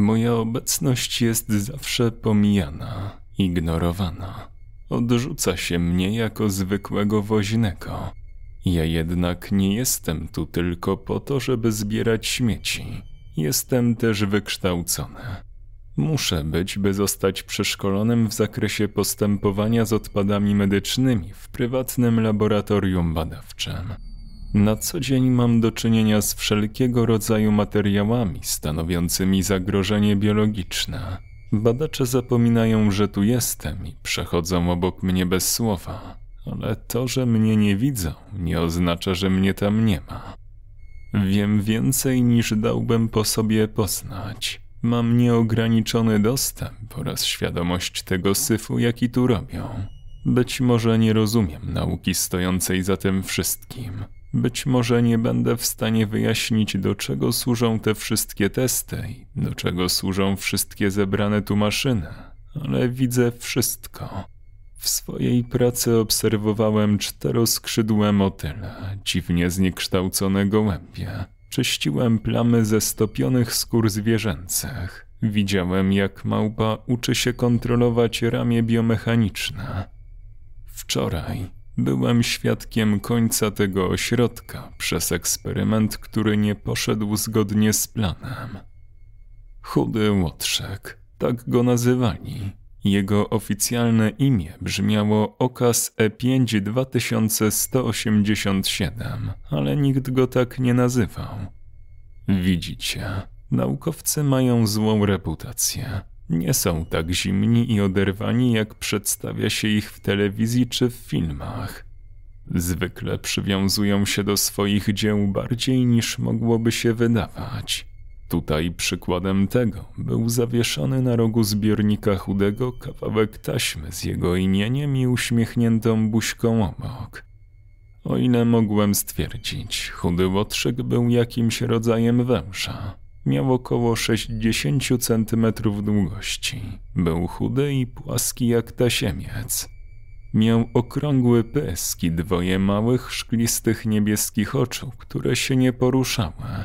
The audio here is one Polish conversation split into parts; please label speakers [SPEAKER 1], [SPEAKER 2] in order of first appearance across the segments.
[SPEAKER 1] Moja obecność jest zawsze pomijana, ignorowana. Odrzuca się mnie jako zwykłego woźnego. Ja jednak nie jestem tu tylko po to, żeby zbierać śmieci. Jestem też wykształcony. Muszę być, by zostać przeszkolonym w zakresie postępowania z odpadami medycznymi w prywatnym laboratorium badawczym. Na co dzień mam do czynienia z wszelkiego rodzaju materiałami stanowiącymi zagrożenie biologiczne. Badacze zapominają, że tu jestem i przechodzą obok mnie bez słowa, ale to, że mnie nie widzą, nie oznacza, że mnie tam nie ma. Wiem więcej niż dałbym po sobie poznać. Mam nieograniczony dostęp oraz świadomość tego syfu, jaki tu robią. Być może nie rozumiem nauki stojącej za tym wszystkim. Być może nie będę w stanie wyjaśnić, do czego służą te wszystkie testy i do czego służą wszystkie zebrane tu maszyny, ale widzę wszystko. W swojej pracy obserwowałem czteroskrzydłe motyle, dziwnie zniekształcone gołębie. Czyściłem plamy ze stopionych skór zwierzęcych. Widziałem, jak małpa uczy się kontrolować ramię biomechaniczne. Wczoraj byłem świadkiem końca tego ośrodka przez eksperyment, który nie poszedł zgodnie z planem. Chudy łotrzek, tak go nazywali. Jego oficjalne imię brzmiało Okaz E5 2187, ale nikt go tak nie nazywał. Widzicie, naukowcy mają złą reputację. Nie są tak zimni i oderwani, jak przedstawia się ich w telewizji czy w filmach. Zwykle przywiązują się do swoich dzieł bardziej niż mogłoby się wydawać. Tutaj przykładem tego był zawieszony na rogu zbiornika chudego kawałek taśmy z jego imieniem i uśmiechniętą buźką obok. O ile mogłem stwierdzić, chudy łotrzyk był jakimś rodzajem węża. Miał około 60 cm długości. Był chudy i płaski jak tasiemiec. Miał okrągły pysk i dwoje małych, szklistych niebieskich oczu, które się nie poruszały.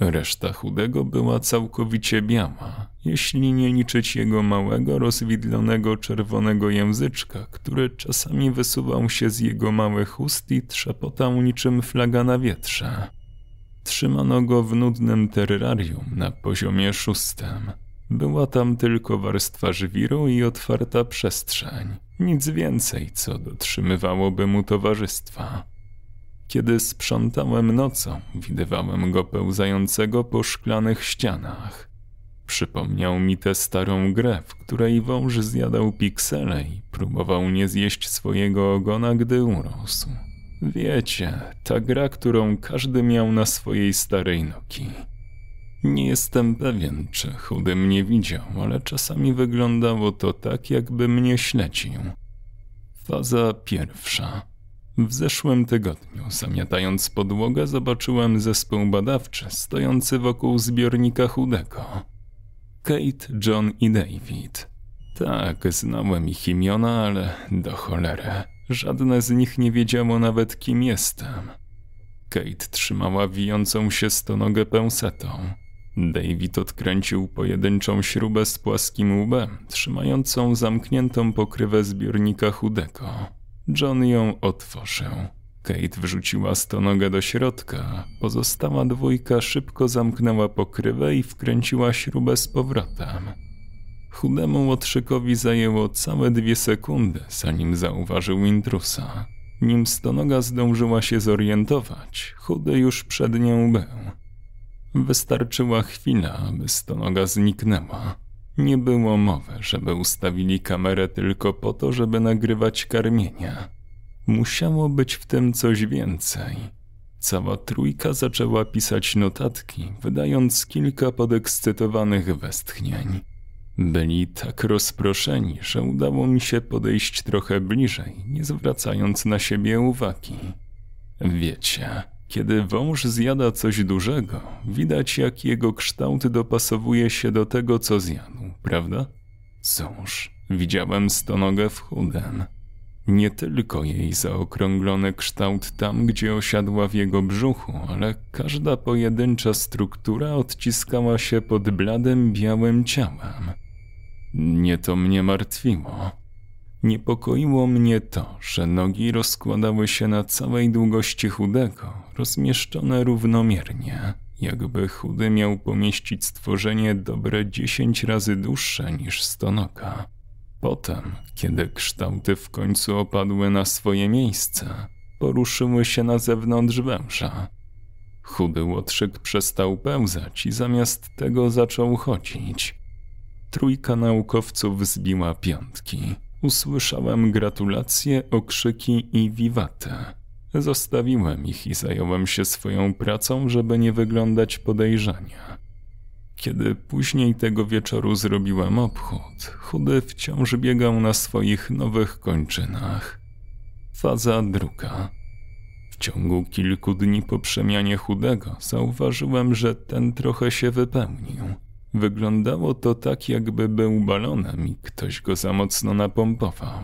[SPEAKER 1] Reszta chudego była całkowicie biała, jeśli nie liczyć jego małego, rozwidlonego czerwonego języczka, który czasami wysuwał się z jego małych ust i trzepotał niczym flaga na wietrze. Trzymano go w nudnym terrarium na poziomie szóstym. Była tam tylko warstwa żwiru i otwarta przestrzeń. Nic więcej, co dotrzymywałoby mu towarzystwa. Kiedy sprzątałem nocą, widywałem go pełzającego po szklanych ścianach. Przypomniał mi tę starą grę, w której wąż zjadał piksele i próbował nie zjeść swojego ogona, gdy urósł. Wiecie, ta gra, którą każdy miał na swojej starej noki. Nie jestem pewien, czy chudy mnie widział, ale czasami wyglądało to tak, jakby mnie śledził. Faza pierwsza. W zeszłym tygodniu, zamiatając podłogę, zobaczyłem zespół badawczy stojący wokół zbiornika chudego. Kate, John i David. Tak, znałem ich imiona, ale do cholery. Żadne z nich nie wiedziało nawet, kim jestem. Kate trzymała wijącą się stonogę pęsetą. David odkręcił pojedynczą śrubę z płaskim łbem, trzymającą zamkniętą pokrywę zbiornika chudego. John ją otworzył. Kate wrzuciła stonogę do środka. Pozostała dwójka szybko zamknęła pokrywę i wkręciła śrubę z powrotem. Chudemu łotrzykowi zajęło całe dwie sekundy, zanim zauważył intrusa. Nim stonoga zdążyła się zorientować, chudy już przed nią był. Wystarczyła chwila, aby stonoga zniknęła. Nie było mowy, żeby ustawili kamerę tylko po to, żeby nagrywać karmienia. Musiało być w tym coś więcej. Cała trójka zaczęła pisać notatki, wydając kilka podekscytowanych westchnień. Byli tak rozproszeni, że udało mi się podejść trochę bliżej, nie zwracając na siebie uwagi. Wiecie, kiedy wąż zjada coś dużego, widać jak jego kształt dopasowuje się do tego, co zjadł, prawda? Cóż, widziałem stonogę w chudem. Nie tylko jej zaokrąglony kształt tam, gdzie osiadła w jego brzuchu, ale każda pojedyncza struktura odciskała się pod bladym białym ciałem. Nie to mnie martwiło. Niepokoiło mnie to, że nogi rozkładały się na całej długości chudego, rozmieszczone równomiernie, jakby chudy miał pomieścić stworzenie dobre dziesięć razy dłuższe niż stonoka. Potem, kiedy kształty w końcu opadły na swoje miejsce, poruszyły się na zewnątrz węża. Chudy łotrzyk przestał pełzać i zamiast tego zaczął chodzić. Trójka naukowców zbiła piątki. Usłyszałem gratulacje, okrzyki i wiwatę. Zostawiłem ich i zająłem się swoją pracą, żeby nie wyglądać podejrzania. Kiedy później tego wieczoru zrobiłem obchód, chudy wciąż biegał na swoich nowych kończynach. Faza druga. W ciągu kilku dni po przemianie chudego zauważyłem, że ten trochę się wypełnił. Wyglądało to tak, jakby był balonem i ktoś go za mocno napompował.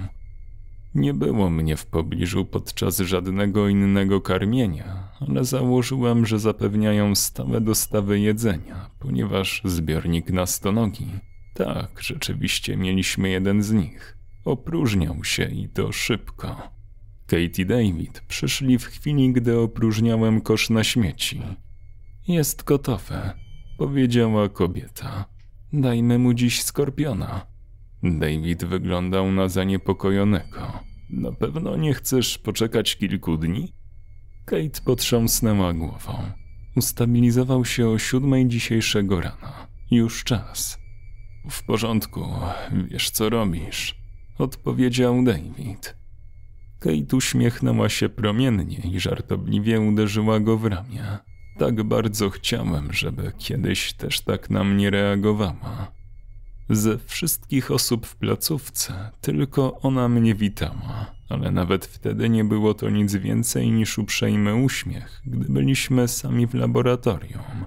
[SPEAKER 1] Nie było mnie w pobliżu podczas żadnego innego karmienia, ale założyłem, że zapewniają stałe dostawy jedzenia, ponieważ zbiornik na stonogi. Tak, rzeczywiście mieliśmy jeden z nich. Opróżniał się i to szybko. Kate i David przyszli w chwili, gdy opróżniałem kosz na śmieci. Jest gotowe, powiedziała kobieta. Dajmy mu dziś skorpiona. David wyglądał na zaniepokojonego. Na pewno nie chcesz poczekać kilku dni? Kate potrząsnęła głową. Ustabilizował się o siódmej dzisiejszego rana. Już czas. W porządku, wiesz co robisz, odpowiedział David. Kate uśmiechnęła się promiennie i żartobliwie uderzyła go w ramię. Tak bardzo chciałem, żeby kiedyś też tak na mnie reagowała. Ze wszystkich osób w placówce tylko ona mnie witała, ale nawet wtedy nie było to nic więcej niż uprzejmy uśmiech, gdy byliśmy sami w laboratorium.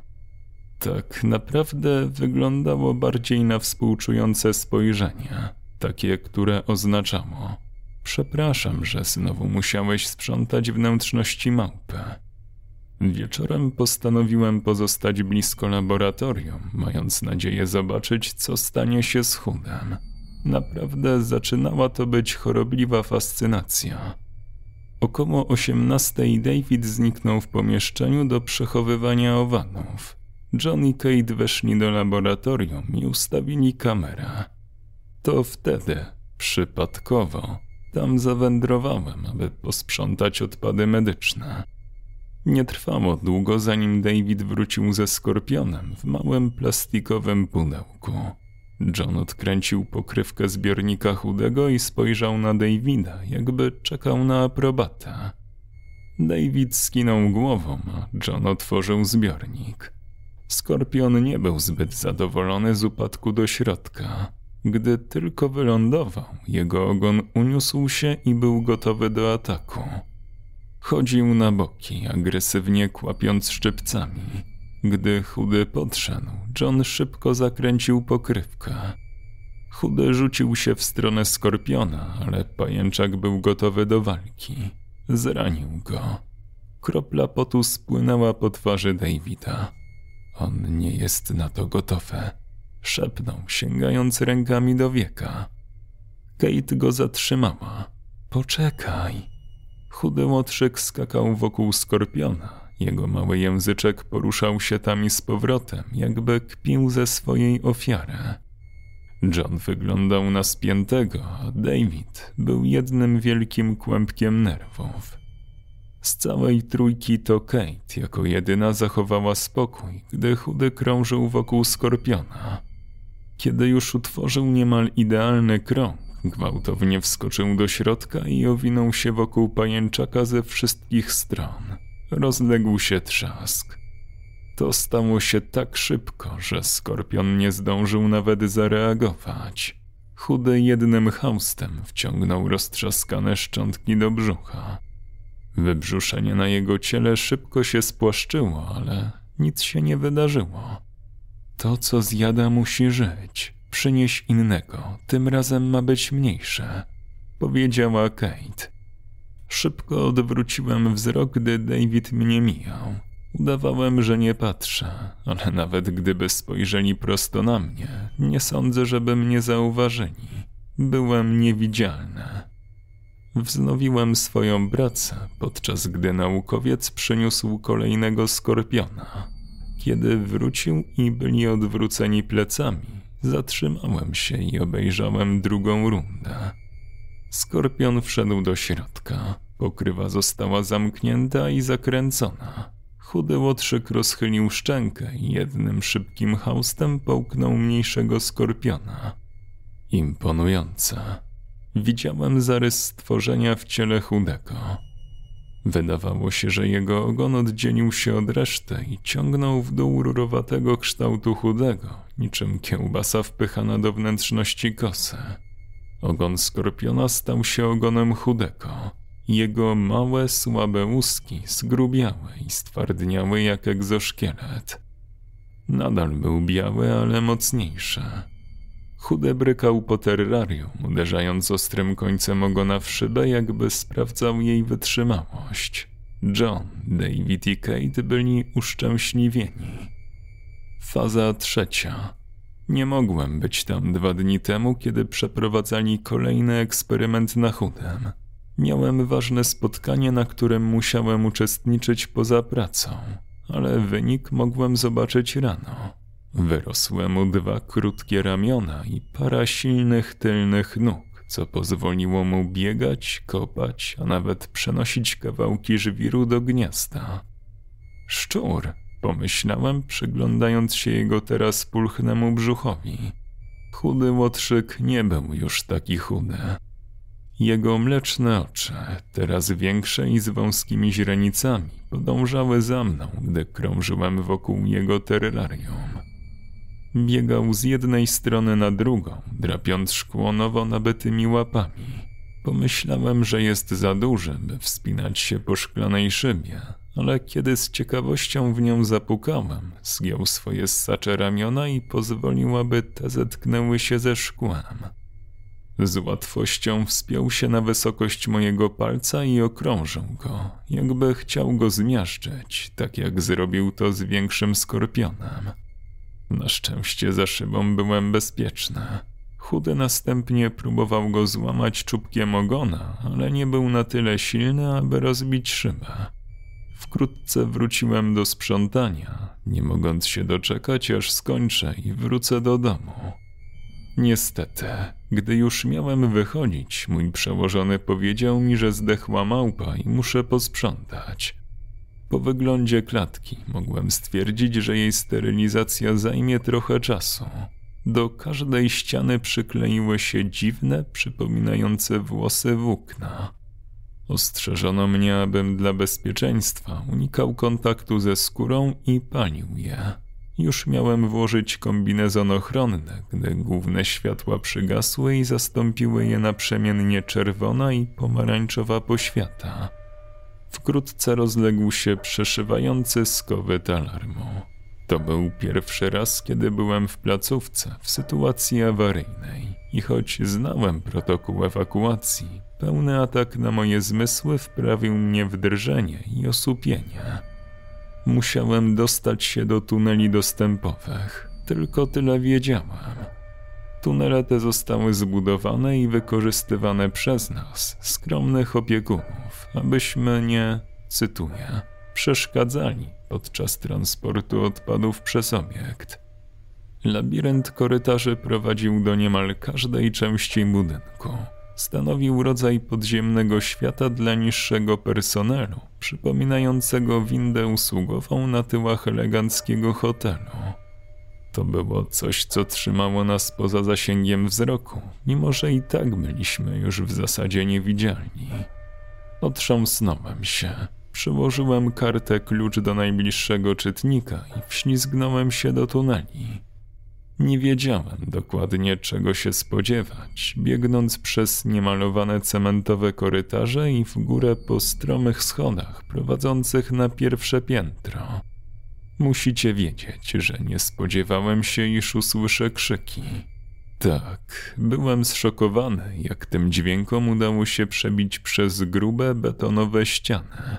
[SPEAKER 1] Tak naprawdę wyglądało bardziej na współczujące spojrzenie, takie, które oznaczało: Przepraszam, że znowu musiałeś sprzątać wnętrzności małpy. Wieczorem postanowiłem pozostać blisko laboratorium, mając nadzieję zobaczyć, co stanie się z chudem. Naprawdę zaczynała to być chorobliwa fascynacja. Około 18 David zniknął w pomieszczeniu do przechowywania owadów. John i Kate weszli do laboratorium i ustawili kamerę. To wtedy, przypadkowo, tam zawędrowałem, aby posprzątać odpady medyczne. Nie trwało długo, zanim David wrócił ze skorpionem w małym plastikowym pudełku. John odkręcił pokrywkę zbiornika chudego i spojrzał na Davida, jakby czekał na aprobatę. David skinął głową, a John otworzył zbiornik. Skorpion nie był zbyt zadowolony z upadku do środka. Gdy tylko wylądował, jego ogon uniósł się i był gotowy do ataku. Chodził na boki, agresywnie kłapiąc szczypcami. Gdy chudy podszedł, John szybko zakręcił pokrywkę. Chudy rzucił się w stronę skorpiona, ale pajęczak był gotowy do walki. Zranił go. Kropla potu spłynęła po twarzy Davida. On nie jest na to gotowy. Szepnął, sięgając rękami do wieka. Kate go zatrzymała. Poczekaj. Chudy łotrzyk skakał wokół skorpiona. Jego mały języczek poruszał się tam i z powrotem, jakby kpił ze swojej ofiary. John wyglądał na spiętego, a David był jednym wielkim kłębkiem nerwów. Z całej trójki to Kate jako jedyna zachowała spokój, gdy chudy krążył wokół skorpiona. Kiedy już utworzył niemal idealny krąg, Gwałtownie wskoczył do środka i owinął się wokół pajęczaka ze wszystkich stron. Rozległ się trzask. To stało się tak szybko, że skorpion nie zdążył nawet zareagować. Chudy jednym haustem wciągnął roztrzaskane szczątki do brzucha. Wybrzuszenie na jego ciele szybko się spłaszczyło, ale nic się nie wydarzyło. To, co zjada, musi żyć. Przynieś innego, tym razem ma być mniejsze. powiedziała Kate. Szybko odwróciłem wzrok, gdy David mnie mijał. Udawałem, że nie patrzę, ale nawet gdyby spojrzeli prosto na mnie, nie sądzę, żeby mnie zauważyli. Byłem niewidzialny. Wznowiłem swoją pracę, podczas gdy naukowiec przyniósł kolejnego skorpiona. Kiedy wrócił i byli odwróceni plecami, zatrzymałem się i obejrzałem drugą rundę. Skorpion wszedł do środka. Pokrywa została zamknięta i zakręcona. Chudy łotrzyk rozchylił szczękę i jednym szybkim haustem połknął mniejszego skorpiona. Imponujące. Widziałem zarys stworzenia w ciele chudego. Wydawało się, że jego ogon oddzielił się od reszty i ciągnął w dół rurowatego kształtu chudego, niczym kiełbasa wpychana do wnętrzności kosy. Ogon skorpiona stał się ogonem chudego. Jego małe, słabe łuski zgrubiały i stwardniały jak egzoszkielet. Nadal był biały, ale mocniejszy. Chude brykał po terrarium, uderzając ostrym końcem ogona w szybę, jakby sprawdzał jej wytrzymałość. John, David i Kate byli uszczęśliwieni. Faza trzecia. Nie mogłem być tam dwa dni temu, kiedy przeprowadzali kolejny eksperyment na chudem. Miałem ważne spotkanie, na którym musiałem uczestniczyć poza pracą, ale wynik mogłem zobaczyć rano. Wyrosły mu dwa krótkie ramiona i para silnych tylnych nóg, co pozwoliło mu biegać, kopać, a nawet przenosić kawałki żwiru do gniazda. Szczur, pomyślałem, przyglądając się jego teraz pulchnemu brzuchowi. Chudy łotrzyk nie był już taki chudy. Jego mleczne oczy, teraz większe i z wąskimi źrenicami, podążały za mną, gdy krążyłem wokół jego terrarium. Biegał z jednej strony na drugą, drapiąc szkło nowo nabytymi łapami. Pomyślałem, że jest za duży, by wspinać się po szklanej szybie, ale kiedy z ciekawością w nią zapukałem, zgiął swoje ssacze ramiona i pozwolił, aby te zetknęły się ze szkłem. Z łatwością wspiął się na wysokość mojego palca i okrążył go, jakby chciał go zmiażdżyć, tak jak zrobił to z większym skorpionem. Na szczęście za szybą byłem bezpieczny. Chudy następnie próbował go złamać czubkiem ogona, ale nie był na tyle silny, aby rozbić szybę. Wkrótce wróciłem do sprzątania, nie mogąc się doczekać, aż skończę i wrócę do domu. Niestety, gdy już miałem wychodzić, mój przełożony powiedział mi, że zdechła małpa i muszę posprzątać. Po wyglądzie klatki mogłem stwierdzić, że jej sterylizacja zajmie trochę czasu. Do każdej ściany przykleiły się dziwne, przypominające włosy włókna. Ostrzeżono mnie, abym dla bezpieczeństwa unikał kontaktu ze skórą i palił je. Już miałem włożyć kombinezon ochronny, gdy główne światła przygasły i zastąpiły je naprzemiennie czerwona i pomarańczowa poświata. Wkrótce rozległ się przeszywający skowyt alarmu. To był pierwszy raz, kiedy byłem w placówce w sytuacji awaryjnej i choć znałem protokół ewakuacji, pełny atak na moje zmysły wprawił mnie w drżenie i osłupienie. Musiałem dostać się do tuneli dostępowych, tylko tyle wiedziałem. Tunele te zostały zbudowane i wykorzystywane przez nas, skromnych opiekunów, abyśmy nie, cytuję, przeszkadzali podczas transportu odpadów przez obiekt. Labirynt korytarzy prowadził do niemal każdej części budynku. Stanowił rodzaj podziemnego świata dla niższego personelu, przypominającego windę usługową na tyłach eleganckiego hotelu. To było coś, co trzymało nas poza zasięgiem wzroku, mimo że i tak byliśmy już w zasadzie niewidzialni. Otrząsnąłem się, przyłożyłem kartę klucz do najbliższego czytnika i wślizgnąłem się do tuneli. Nie wiedziałem dokładnie czego się spodziewać, biegnąc przez niemalowane cementowe korytarze i w górę po stromych schodach prowadzących na pierwsze piętro. Musicie wiedzieć, że nie spodziewałem się, iż usłyszę krzyki. Tak, byłem zszokowany, jak tym dźwiękom udało się przebić przez grube betonowe ściany.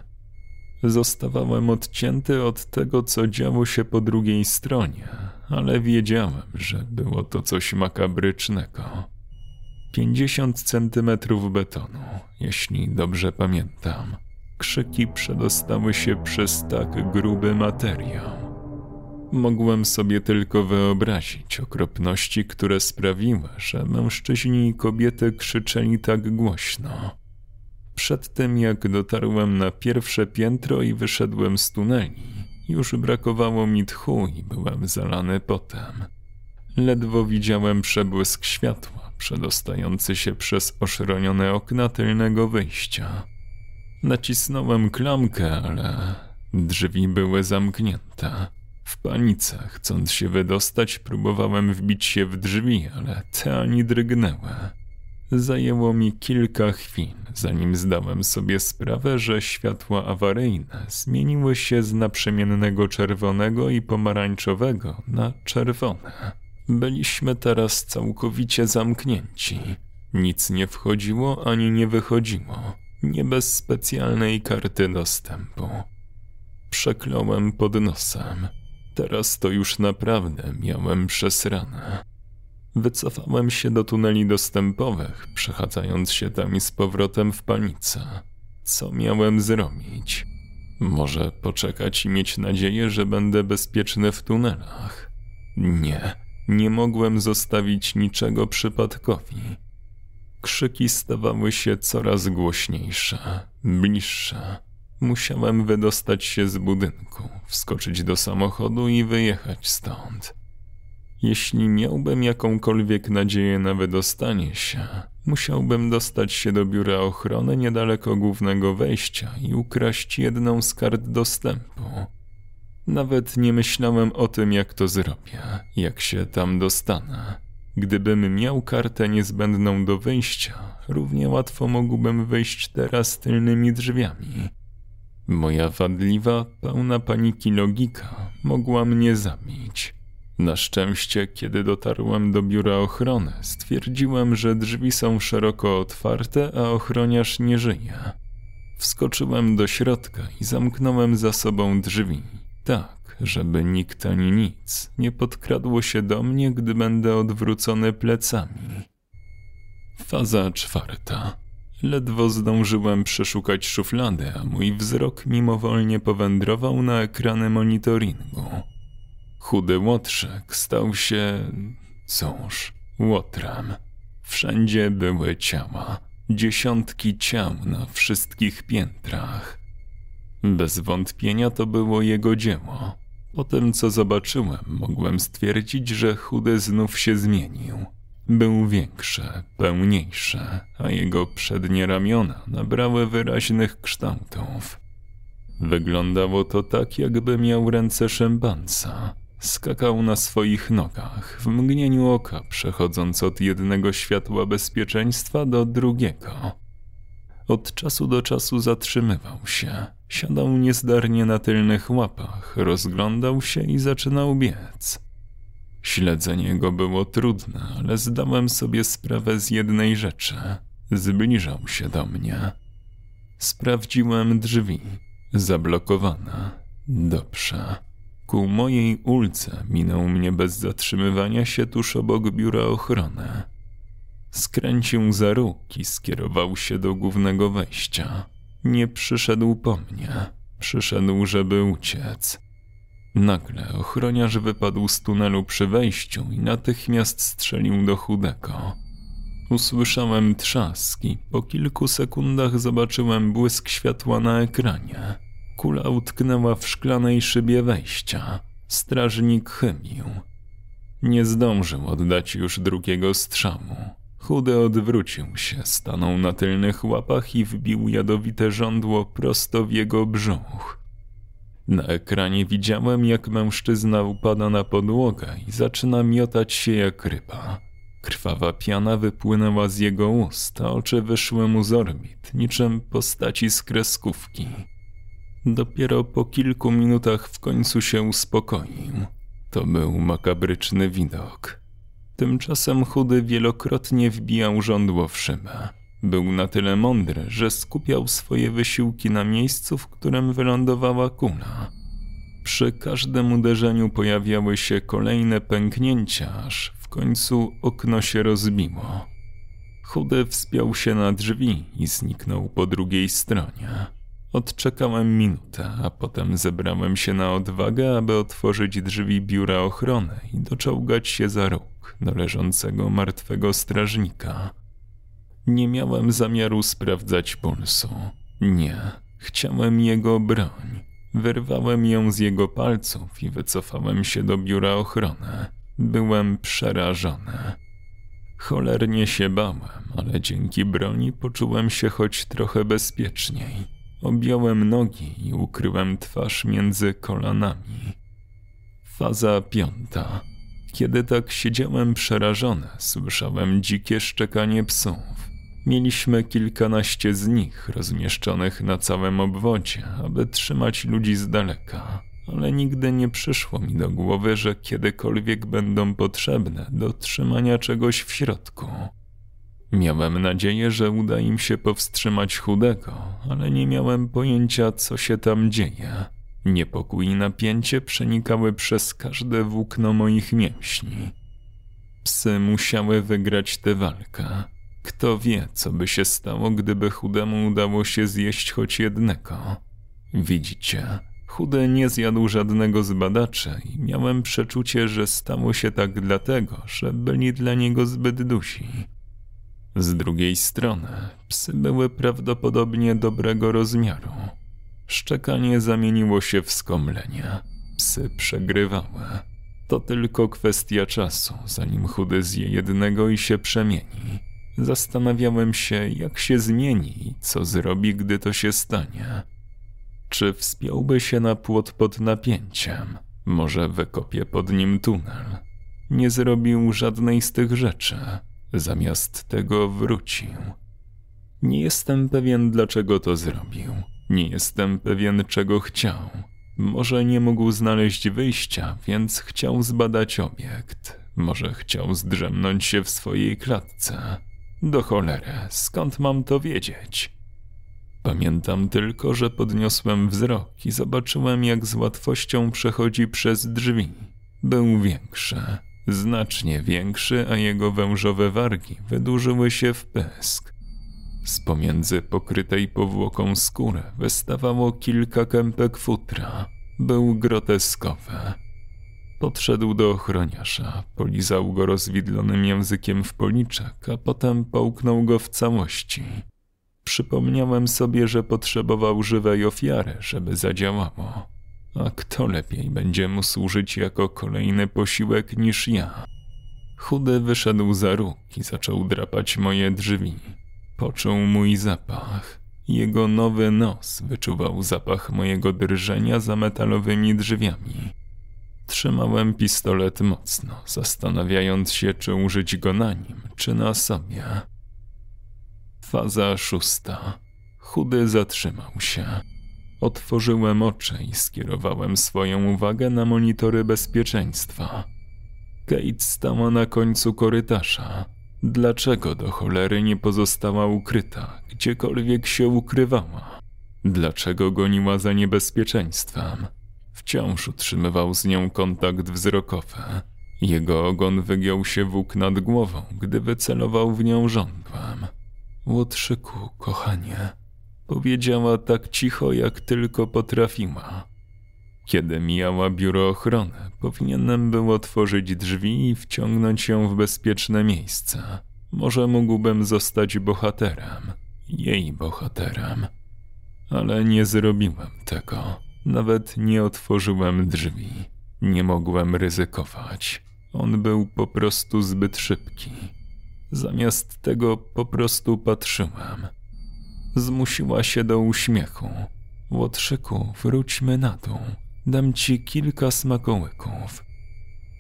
[SPEAKER 1] Zostawałem odcięty od tego, co działo się po drugiej stronie, ale wiedziałem, że było to coś makabrycznego. 50 centymetrów betonu, jeśli dobrze pamiętam. Krzyki przedostały się przez tak gruby materiał. Mogłem sobie tylko wyobrazić okropności, które sprawiły, że mężczyźni i kobiety krzyczeli tak głośno. Przed tym, jak dotarłem na pierwsze piętro i wyszedłem z tuneli, już brakowało mi tchu i byłem zalany potem. Ledwo widziałem przebłysk światła przedostający się przez oszronione okna tylnego wyjścia. Nacisnąłem klamkę, ale drzwi były zamknięte. W panice, chcąc się wydostać, próbowałem wbić się w drzwi, ale te ani drgnęły. Zajęło mi kilka chwil, zanim zdałem sobie sprawę, że światła awaryjne zmieniły się z naprzemiennego czerwonego i pomarańczowego na czerwone. Byliśmy teraz całkowicie zamknięci. Nic nie wchodziło ani nie wychodziło, nie bez specjalnej karty dostępu. Przekląłem pod nosem. Teraz to już naprawdę miałem przesrane. Wycofałem się do tuneli dostępowych, przechadzając się tam i z powrotem w panice. Co miałem zrobić? Może poczekać i mieć nadzieję, że będę bezpieczny w tunelach? Nie, nie mogłem zostawić niczego przypadkowi. Krzyki stawały się coraz głośniejsze, bliższe. Musiałem wydostać się z budynku, wskoczyć do samochodu i wyjechać stąd. Jeśli miałbym jakąkolwiek nadzieję na wydostanie się, musiałbym dostać się do biura ochrony niedaleko głównego wejścia i ukraść jedną z kart dostępu. Nawet nie myślałem o tym, jak to zrobię, jak się tam dostanę. Gdybym miał kartę niezbędną do wyjścia, równie łatwo mógłbym wyjść teraz tylnymi drzwiami. Moja wadliwa, pełna paniki logika mogła mnie zabić. Na szczęście, kiedy dotarłem do biura ochrony, stwierdziłem, że drzwi są szeroko otwarte, a ochroniarz nie żyje. Wskoczyłem do środka i zamknąłem za sobą drzwi, tak, żeby nikt ani nic nie podkradło się do mnie, gdy będę odwrócony plecami. Faza czwarta. Ledwo zdążyłem przeszukać szuflady, a mój wzrok mimowolnie powędrował na ekrany monitoringu. Chudy łotrzek stał się, cóż, łotrem. Wszędzie były ciała, dziesiątki ciał na wszystkich piętrach. Bez wątpienia to było jego dzieło. Po tym, co zobaczyłem, mogłem stwierdzić, że chudy znów się zmienił. Był większy, pełniejszy, a jego przednie ramiona nabrały wyraźnych kształtów. Wyglądało to tak, jakby miał ręce szympansa. Skakał na swoich nogach, w mgnieniu oka przechodząc od jednego światła bezpieczeństwa do drugiego. Od czasu do czasu zatrzymywał się, siadał niezdarnie na tylnych łapach, rozglądał się i zaczynał biec. Śledzenie go było trudne, ale zdałem sobie sprawę z jednej rzeczy. Zbliżał się do mnie. Sprawdziłem drzwi. Zablokowane. Dobrze. Ku mojej ulce minął mnie bez zatrzymywania się tuż obok biura ochrony. Skręcił za róg i skierował się do głównego wejścia. Nie przyszedł po mnie. Przyszedł, żeby uciec. Nagle ochroniarz wypadł z tunelu przy wejściu i natychmiast strzelił do chudego. Usłyszałem trzaski. Po kilku sekundach zobaczyłem błysk światła na ekranie. Kula utknęła w szklanej szybie wejścia. Strażnik chymił. Nie zdążył oddać już drugiego strzału. Chudy odwrócił się, stanął na tylnych łapach i wbił jadowite żądło prosto w jego brzuch. Na ekranie widziałem, jak mężczyzna upada na podłogę i zaczyna miotać się jak ryba. Krwawa piana wypłynęła z jego ust, a oczy wyszły mu z orbit, niczym postaci z kreskówki. Dopiero po kilku minutach w końcu się uspokoił. To był makabryczny widok. Tymczasem chudy wielokrotnie wbijał żądło w szybę. Był na tyle mądry, że skupiał swoje wysiłki na miejscu, w którym wylądowała kula. Przy każdym uderzeniu pojawiały się kolejne pęknięcia, aż w końcu okno się rozbiło. Chudy wspiął się na drzwi i zniknął po drugiej stronie. Odczekałem minutę, a potem zebrałem się na odwagę, aby otworzyć drzwi biura ochrony i doczołgać się za róg do leżącego martwego strażnika. Nie miałem zamiaru sprawdzać pulsu. Nie, chciałem jego broń. Wyrwałem ją z jego palców i wycofałem się do biura ochrony. Byłem przerażony. Cholernie się bałem, ale dzięki broni poczułem się choć trochę bezpieczniej. Objąłem nogi i ukryłem twarz między kolanami. Faza piąta. Kiedy tak siedziałem przerażony, słyszałem dzikie szczekanie psów. Mieliśmy kilkanaście z nich rozmieszczonych na całym obwodzie, aby trzymać ludzi z daleka, ale nigdy nie przyszło mi do głowy, że kiedykolwiek będą potrzebne do trzymania czegoś w środku. Miałem nadzieję, że uda im się powstrzymać chudego, ale nie miałem pojęcia, co się tam dzieje. Niepokój i napięcie przenikały przez każde włókno moich mięśni. Psy musiały wygrać tę walkę. Kto wie, co by się stało, gdyby chudemu udało się zjeść choć jednego. Widzicie, chudy nie zjadł żadnego z badaczy i miałem przeczucie, że stało się tak dlatego, że byli dla niego zbyt dusi. Z drugiej strony, psy były prawdopodobnie dobrego rozmiaru. Szczekanie zamieniło się w skomlenie. Psy przegrywały. To tylko kwestia czasu, zanim chudy zje jednego i się przemieni. Zastanawiałem się, jak się zmieni i co zrobi, gdy to się stanie. Czy wspiąłby się na płot pod napięciem? Może wykopie pod nim tunel? Nie zrobił żadnej z tych rzeczy. Zamiast tego wrócił. Nie jestem pewien, dlaczego to zrobił. Nie jestem pewien, czego chciał. Może nie mógł znaleźć wyjścia, więc chciał zbadać obiekt. Może chciał zdrzemnąć się w swojej klatce. Do cholery, skąd mam to wiedzieć? Pamiętam tylko, że podniosłem wzrok i zobaczyłem, jak z łatwością przechodzi przez drzwi. Był większy, znacznie większy, a jego wężowe wargi wydłużyły się w pysk. Z pomiędzy pokrytej powłoką skóry wystawało kilka kępek futra. Był groteskowy. Podszedł do ochroniarza, polizał go rozwidlonym językiem w policzek, a potem połknął go w całości. Przypomniałem sobie, że potrzebował żywej ofiary, żeby zadziałało. A kto lepiej będzie mu służyć jako kolejny posiłek niż ja? Chudy wyszedł za róg i zaczął drapać moje drzwi. Poczuł mój zapach. Jego nowy nos wyczuwał zapach mojego drżenia za metalowymi drzwiami. Trzymałem pistolet mocno, zastanawiając się, czy użyć go na nim, czy na sobie. Faza szósta. Chudy zatrzymał się. Otworzyłem oczy i skierowałem swoją uwagę na monitory bezpieczeństwa. Kate stała na końcu korytarza. Dlaczego do cholery nie pozostała ukryta, gdziekolwiek się ukrywała? Dlaczego goniła za niebezpieczeństwem? Wciąż utrzymywał z nią kontakt wzrokowy. Jego ogon wygiął się włók nad głową, gdy wycelował w nią żądłem. Łotrzyku, kochanie, powiedziała tak cicho, jak tylko potrafiła. Kiedy mijała biuro ochrony, powinienem był otworzyć drzwi i wciągnąć ją w bezpieczne miejsce. Może mógłbym zostać bohaterem, jej bohaterem. Ale nie zrobiłem tego. Nawet nie otworzyłem drzwi. Nie mogłem ryzykować. On był po prostu zbyt szybki. Zamiast tego po prostu patrzyłem. Zmusiła się do uśmiechu. Łotrzyku, wróćmy na dół. Dam ci kilka smakołyków.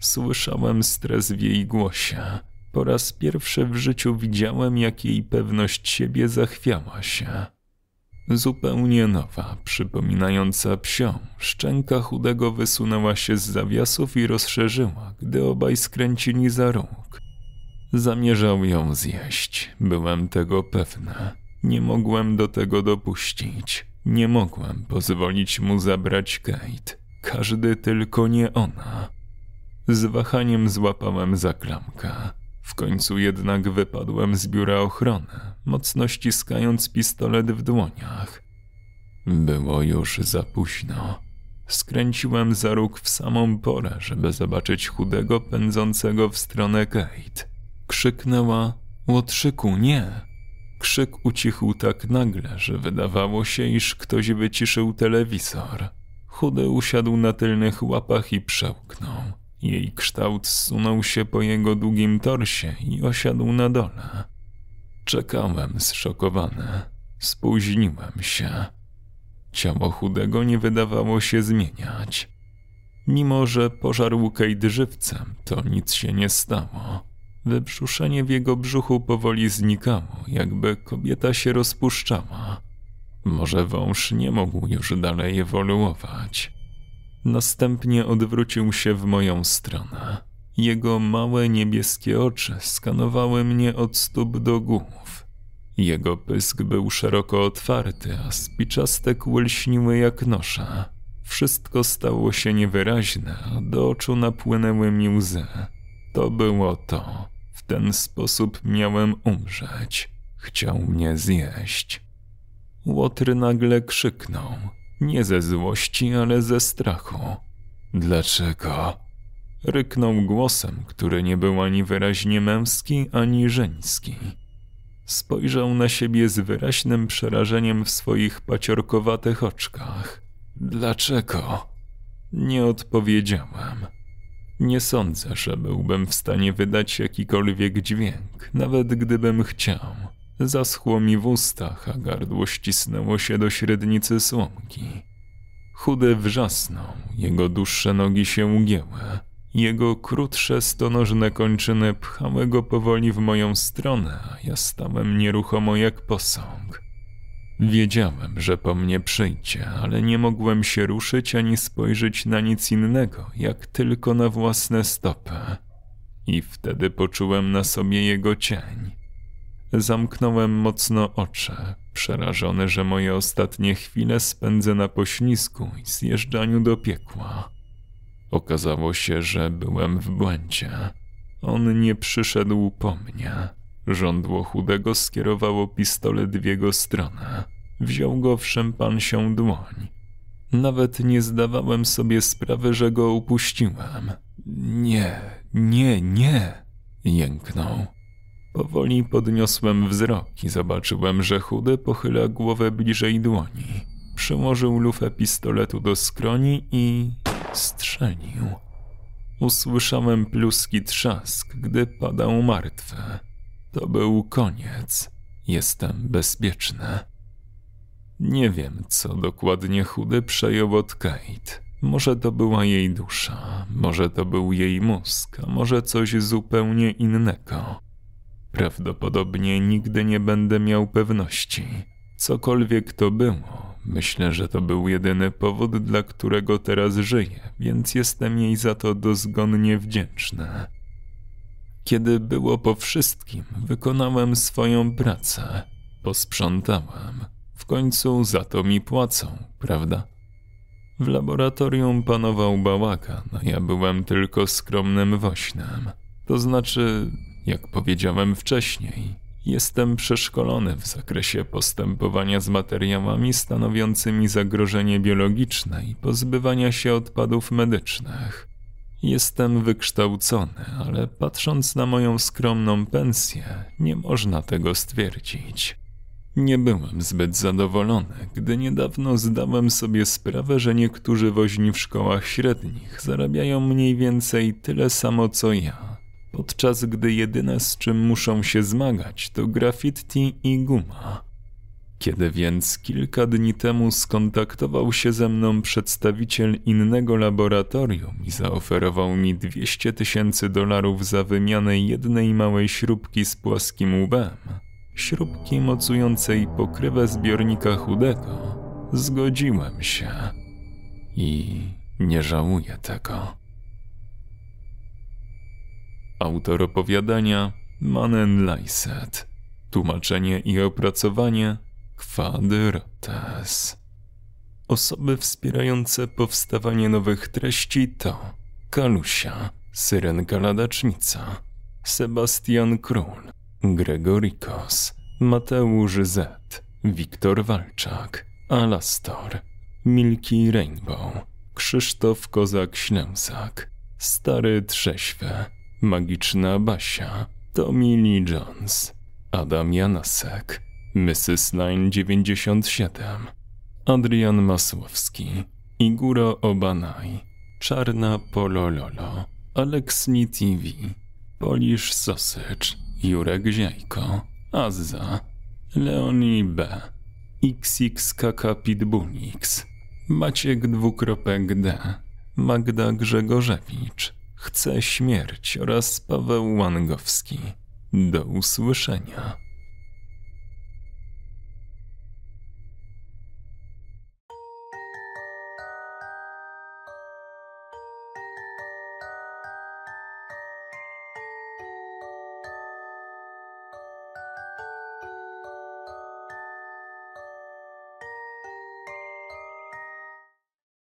[SPEAKER 1] Słyszałem stres w jej głosie. Po raz pierwszy w życiu widziałem, jak jej pewność siebie zachwiała się. Zupełnie nowa, przypominająca psią, szczęka chudego wysunęła się z zawiasów i rozszerzyła, gdy obaj skręcili za róg. Zamierzał ją zjeść, byłem tego pewny. Nie mogłem do tego dopuścić. Nie mogłem pozwolić mu zabrać Kate. Każdy tylko nie ona. Z wahaniem złapałem za klamkę. W końcu jednak wypadłem z biura ochrony, mocno ściskając pistolet w dłoniach. Było już za późno. Skręciłem za róg w samą porę, żeby zobaczyć chudego pędzącego w stronę Kate. Krzyknęła: Łotrzyku, nie! Krzyk ucichł tak nagle, że wydawało się, iż ktoś wyciszył telewizor. Chudy usiadł na tylnych łapach i przełknął. Jej kształt zsunął się po jego długim torsie i osiadł na dole. Czekałem zszokowany. Spóźniłem się. Ciało chudego nie wydawało się zmieniać. Mimo, że pożarł Kate żywcem, to nic się nie stało. Wybrzuszenie w jego brzuchu powoli znikało, jakby kobieta się rozpuszczała. Może wąż nie mógł już dalej ewoluować. Następnie odwrócił się w moją stronę. Jego małe niebieskie oczy skanowały mnie od stóp do głów. Jego pysk był szeroko otwarty, a spiczaste kły jak nosza. Wszystko stało się niewyraźne, a do oczu napłynęły mi łzy. To było to. Ten sposób miałem umrzeć. Chciał mnie zjeść. Łotr nagle krzyknął. Nie ze złości, ale ze strachu. Dlaczego? Ryknął głosem, który nie był ani wyraźnie męski, ani żeński. Spojrzał na siebie z wyraźnym przerażeniem w swoich paciorkowatych oczkach. Dlaczego? Nie odpowiedziałem. Nie sądzę, że byłbym w stanie wydać jakikolwiek dźwięk, nawet gdybym chciał. Zaschło mi w ustach, a gardło ścisnęło się do średnicy słomki. Chudy wrzasnął, jego dłuższe nogi się ugięły. Jego krótsze, stonożne kończyny pchały go powoli w moją stronę, a ja stałem nieruchomo jak posąg. Wiedziałem, że po mnie przyjdzie, ale nie mogłem się ruszyć ani spojrzeć na nic innego, jak tylko na własne stopy. I wtedy poczułem na sobie jego cień. Zamknąłem mocno oczy, przerażony, że moje ostatnie chwile spędzę na poślizgu i zjeżdżaniu do piekła. Okazało się, że byłem w błędzie. On nie przyszedł po mnie. Żądło chudego skierowało pistolet w jego stronę. Wziął go w szempansią dłoń. Nawet nie zdawałem sobie sprawy, że go upuściłem. Nie, nie, nie, jęknął. Powoli podniosłem wzrok i zobaczyłem, że chudy pochyla głowę bliżej dłoni. Przyłożył lufę pistoletu do skroni i strzelił. Usłyszałem pluski trzask, gdy padał martwy. To był koniec. Jestem bezpieczny. Nie wiem, co dokładnie chudy przejął od Kate. Może to była jej dusza, może to był jej mózg, a może coś zupełnie innego. Prawdopodobnie nigdy nie będę miał pewności. Cokolwiek to było, Myślę, że to był jedyny powód, dla którego teraz żyję, więc jestem jej za to dozgonnie wdzięczny. Kiedy było po wszystkim, wykonałem swoją pracę. Posprzątałem. W końcu za to mi płacą, prawda? W laboratorium panował bałagan, a ja byłem tylko skromnym woźnem. To znaczy, jak powiedziałem wcześniej, Jestem przeszkolony w zakresie postępowania z materiałami stanowiącymi zagrożenie biologiczne i pozbywania się odpadów medycznych. Jestem wykształcony, ale patrząc na moją skromną pensję, nie można tego stwierdzić. Nie byłem zbyt zadowolony, gdy niedawno zdałem sobie sprawę, że niektórzy woźni w szkołach średnich zarabiają mniej więcej tyle samo co ja podczas gdy jedyne z czym muszą się zmagać to graffiti i guma. Kiedy więc kilka dni temu skontaktował się ze mną przedstawiciel innego laboratorium i zaoferował mi 200 tysięcy dolarów za wymianę jednej małej śrubki z płaskim łbem, śrubki mocującej pokrywę zbiornika chudego, zgodziłem się i nie żałuję tego. Autor opowiadania Manen Laiset. Tłumaczenie i opracowanie Quadrotes. Osoby wspierające powstawanie nowych treści to Kalusia, Syrenka Ladacznica, Sebastian Król, Gregorikos, Mateusz Z, Wiktor Walczak, Alastor, Milki Rainbow, Krzysztof Kozak-Ślęsak, Stary Trześwe, Magiczna Basia, Tommy Lee Jones, Adam Janasek, Mrs. Line 97, Adrian Masłowski, Iguro Obanaj, Czarna Polololo, Aleksni TV, Polish Sausage, Jurek Ziajko, Azza, Leonie B, XXKK Pitbullix, Maciek dwukropek D, Magda Grzegorzewicz, Chce Śmierć oraz Paweł Łangowski. Do usłyszenia.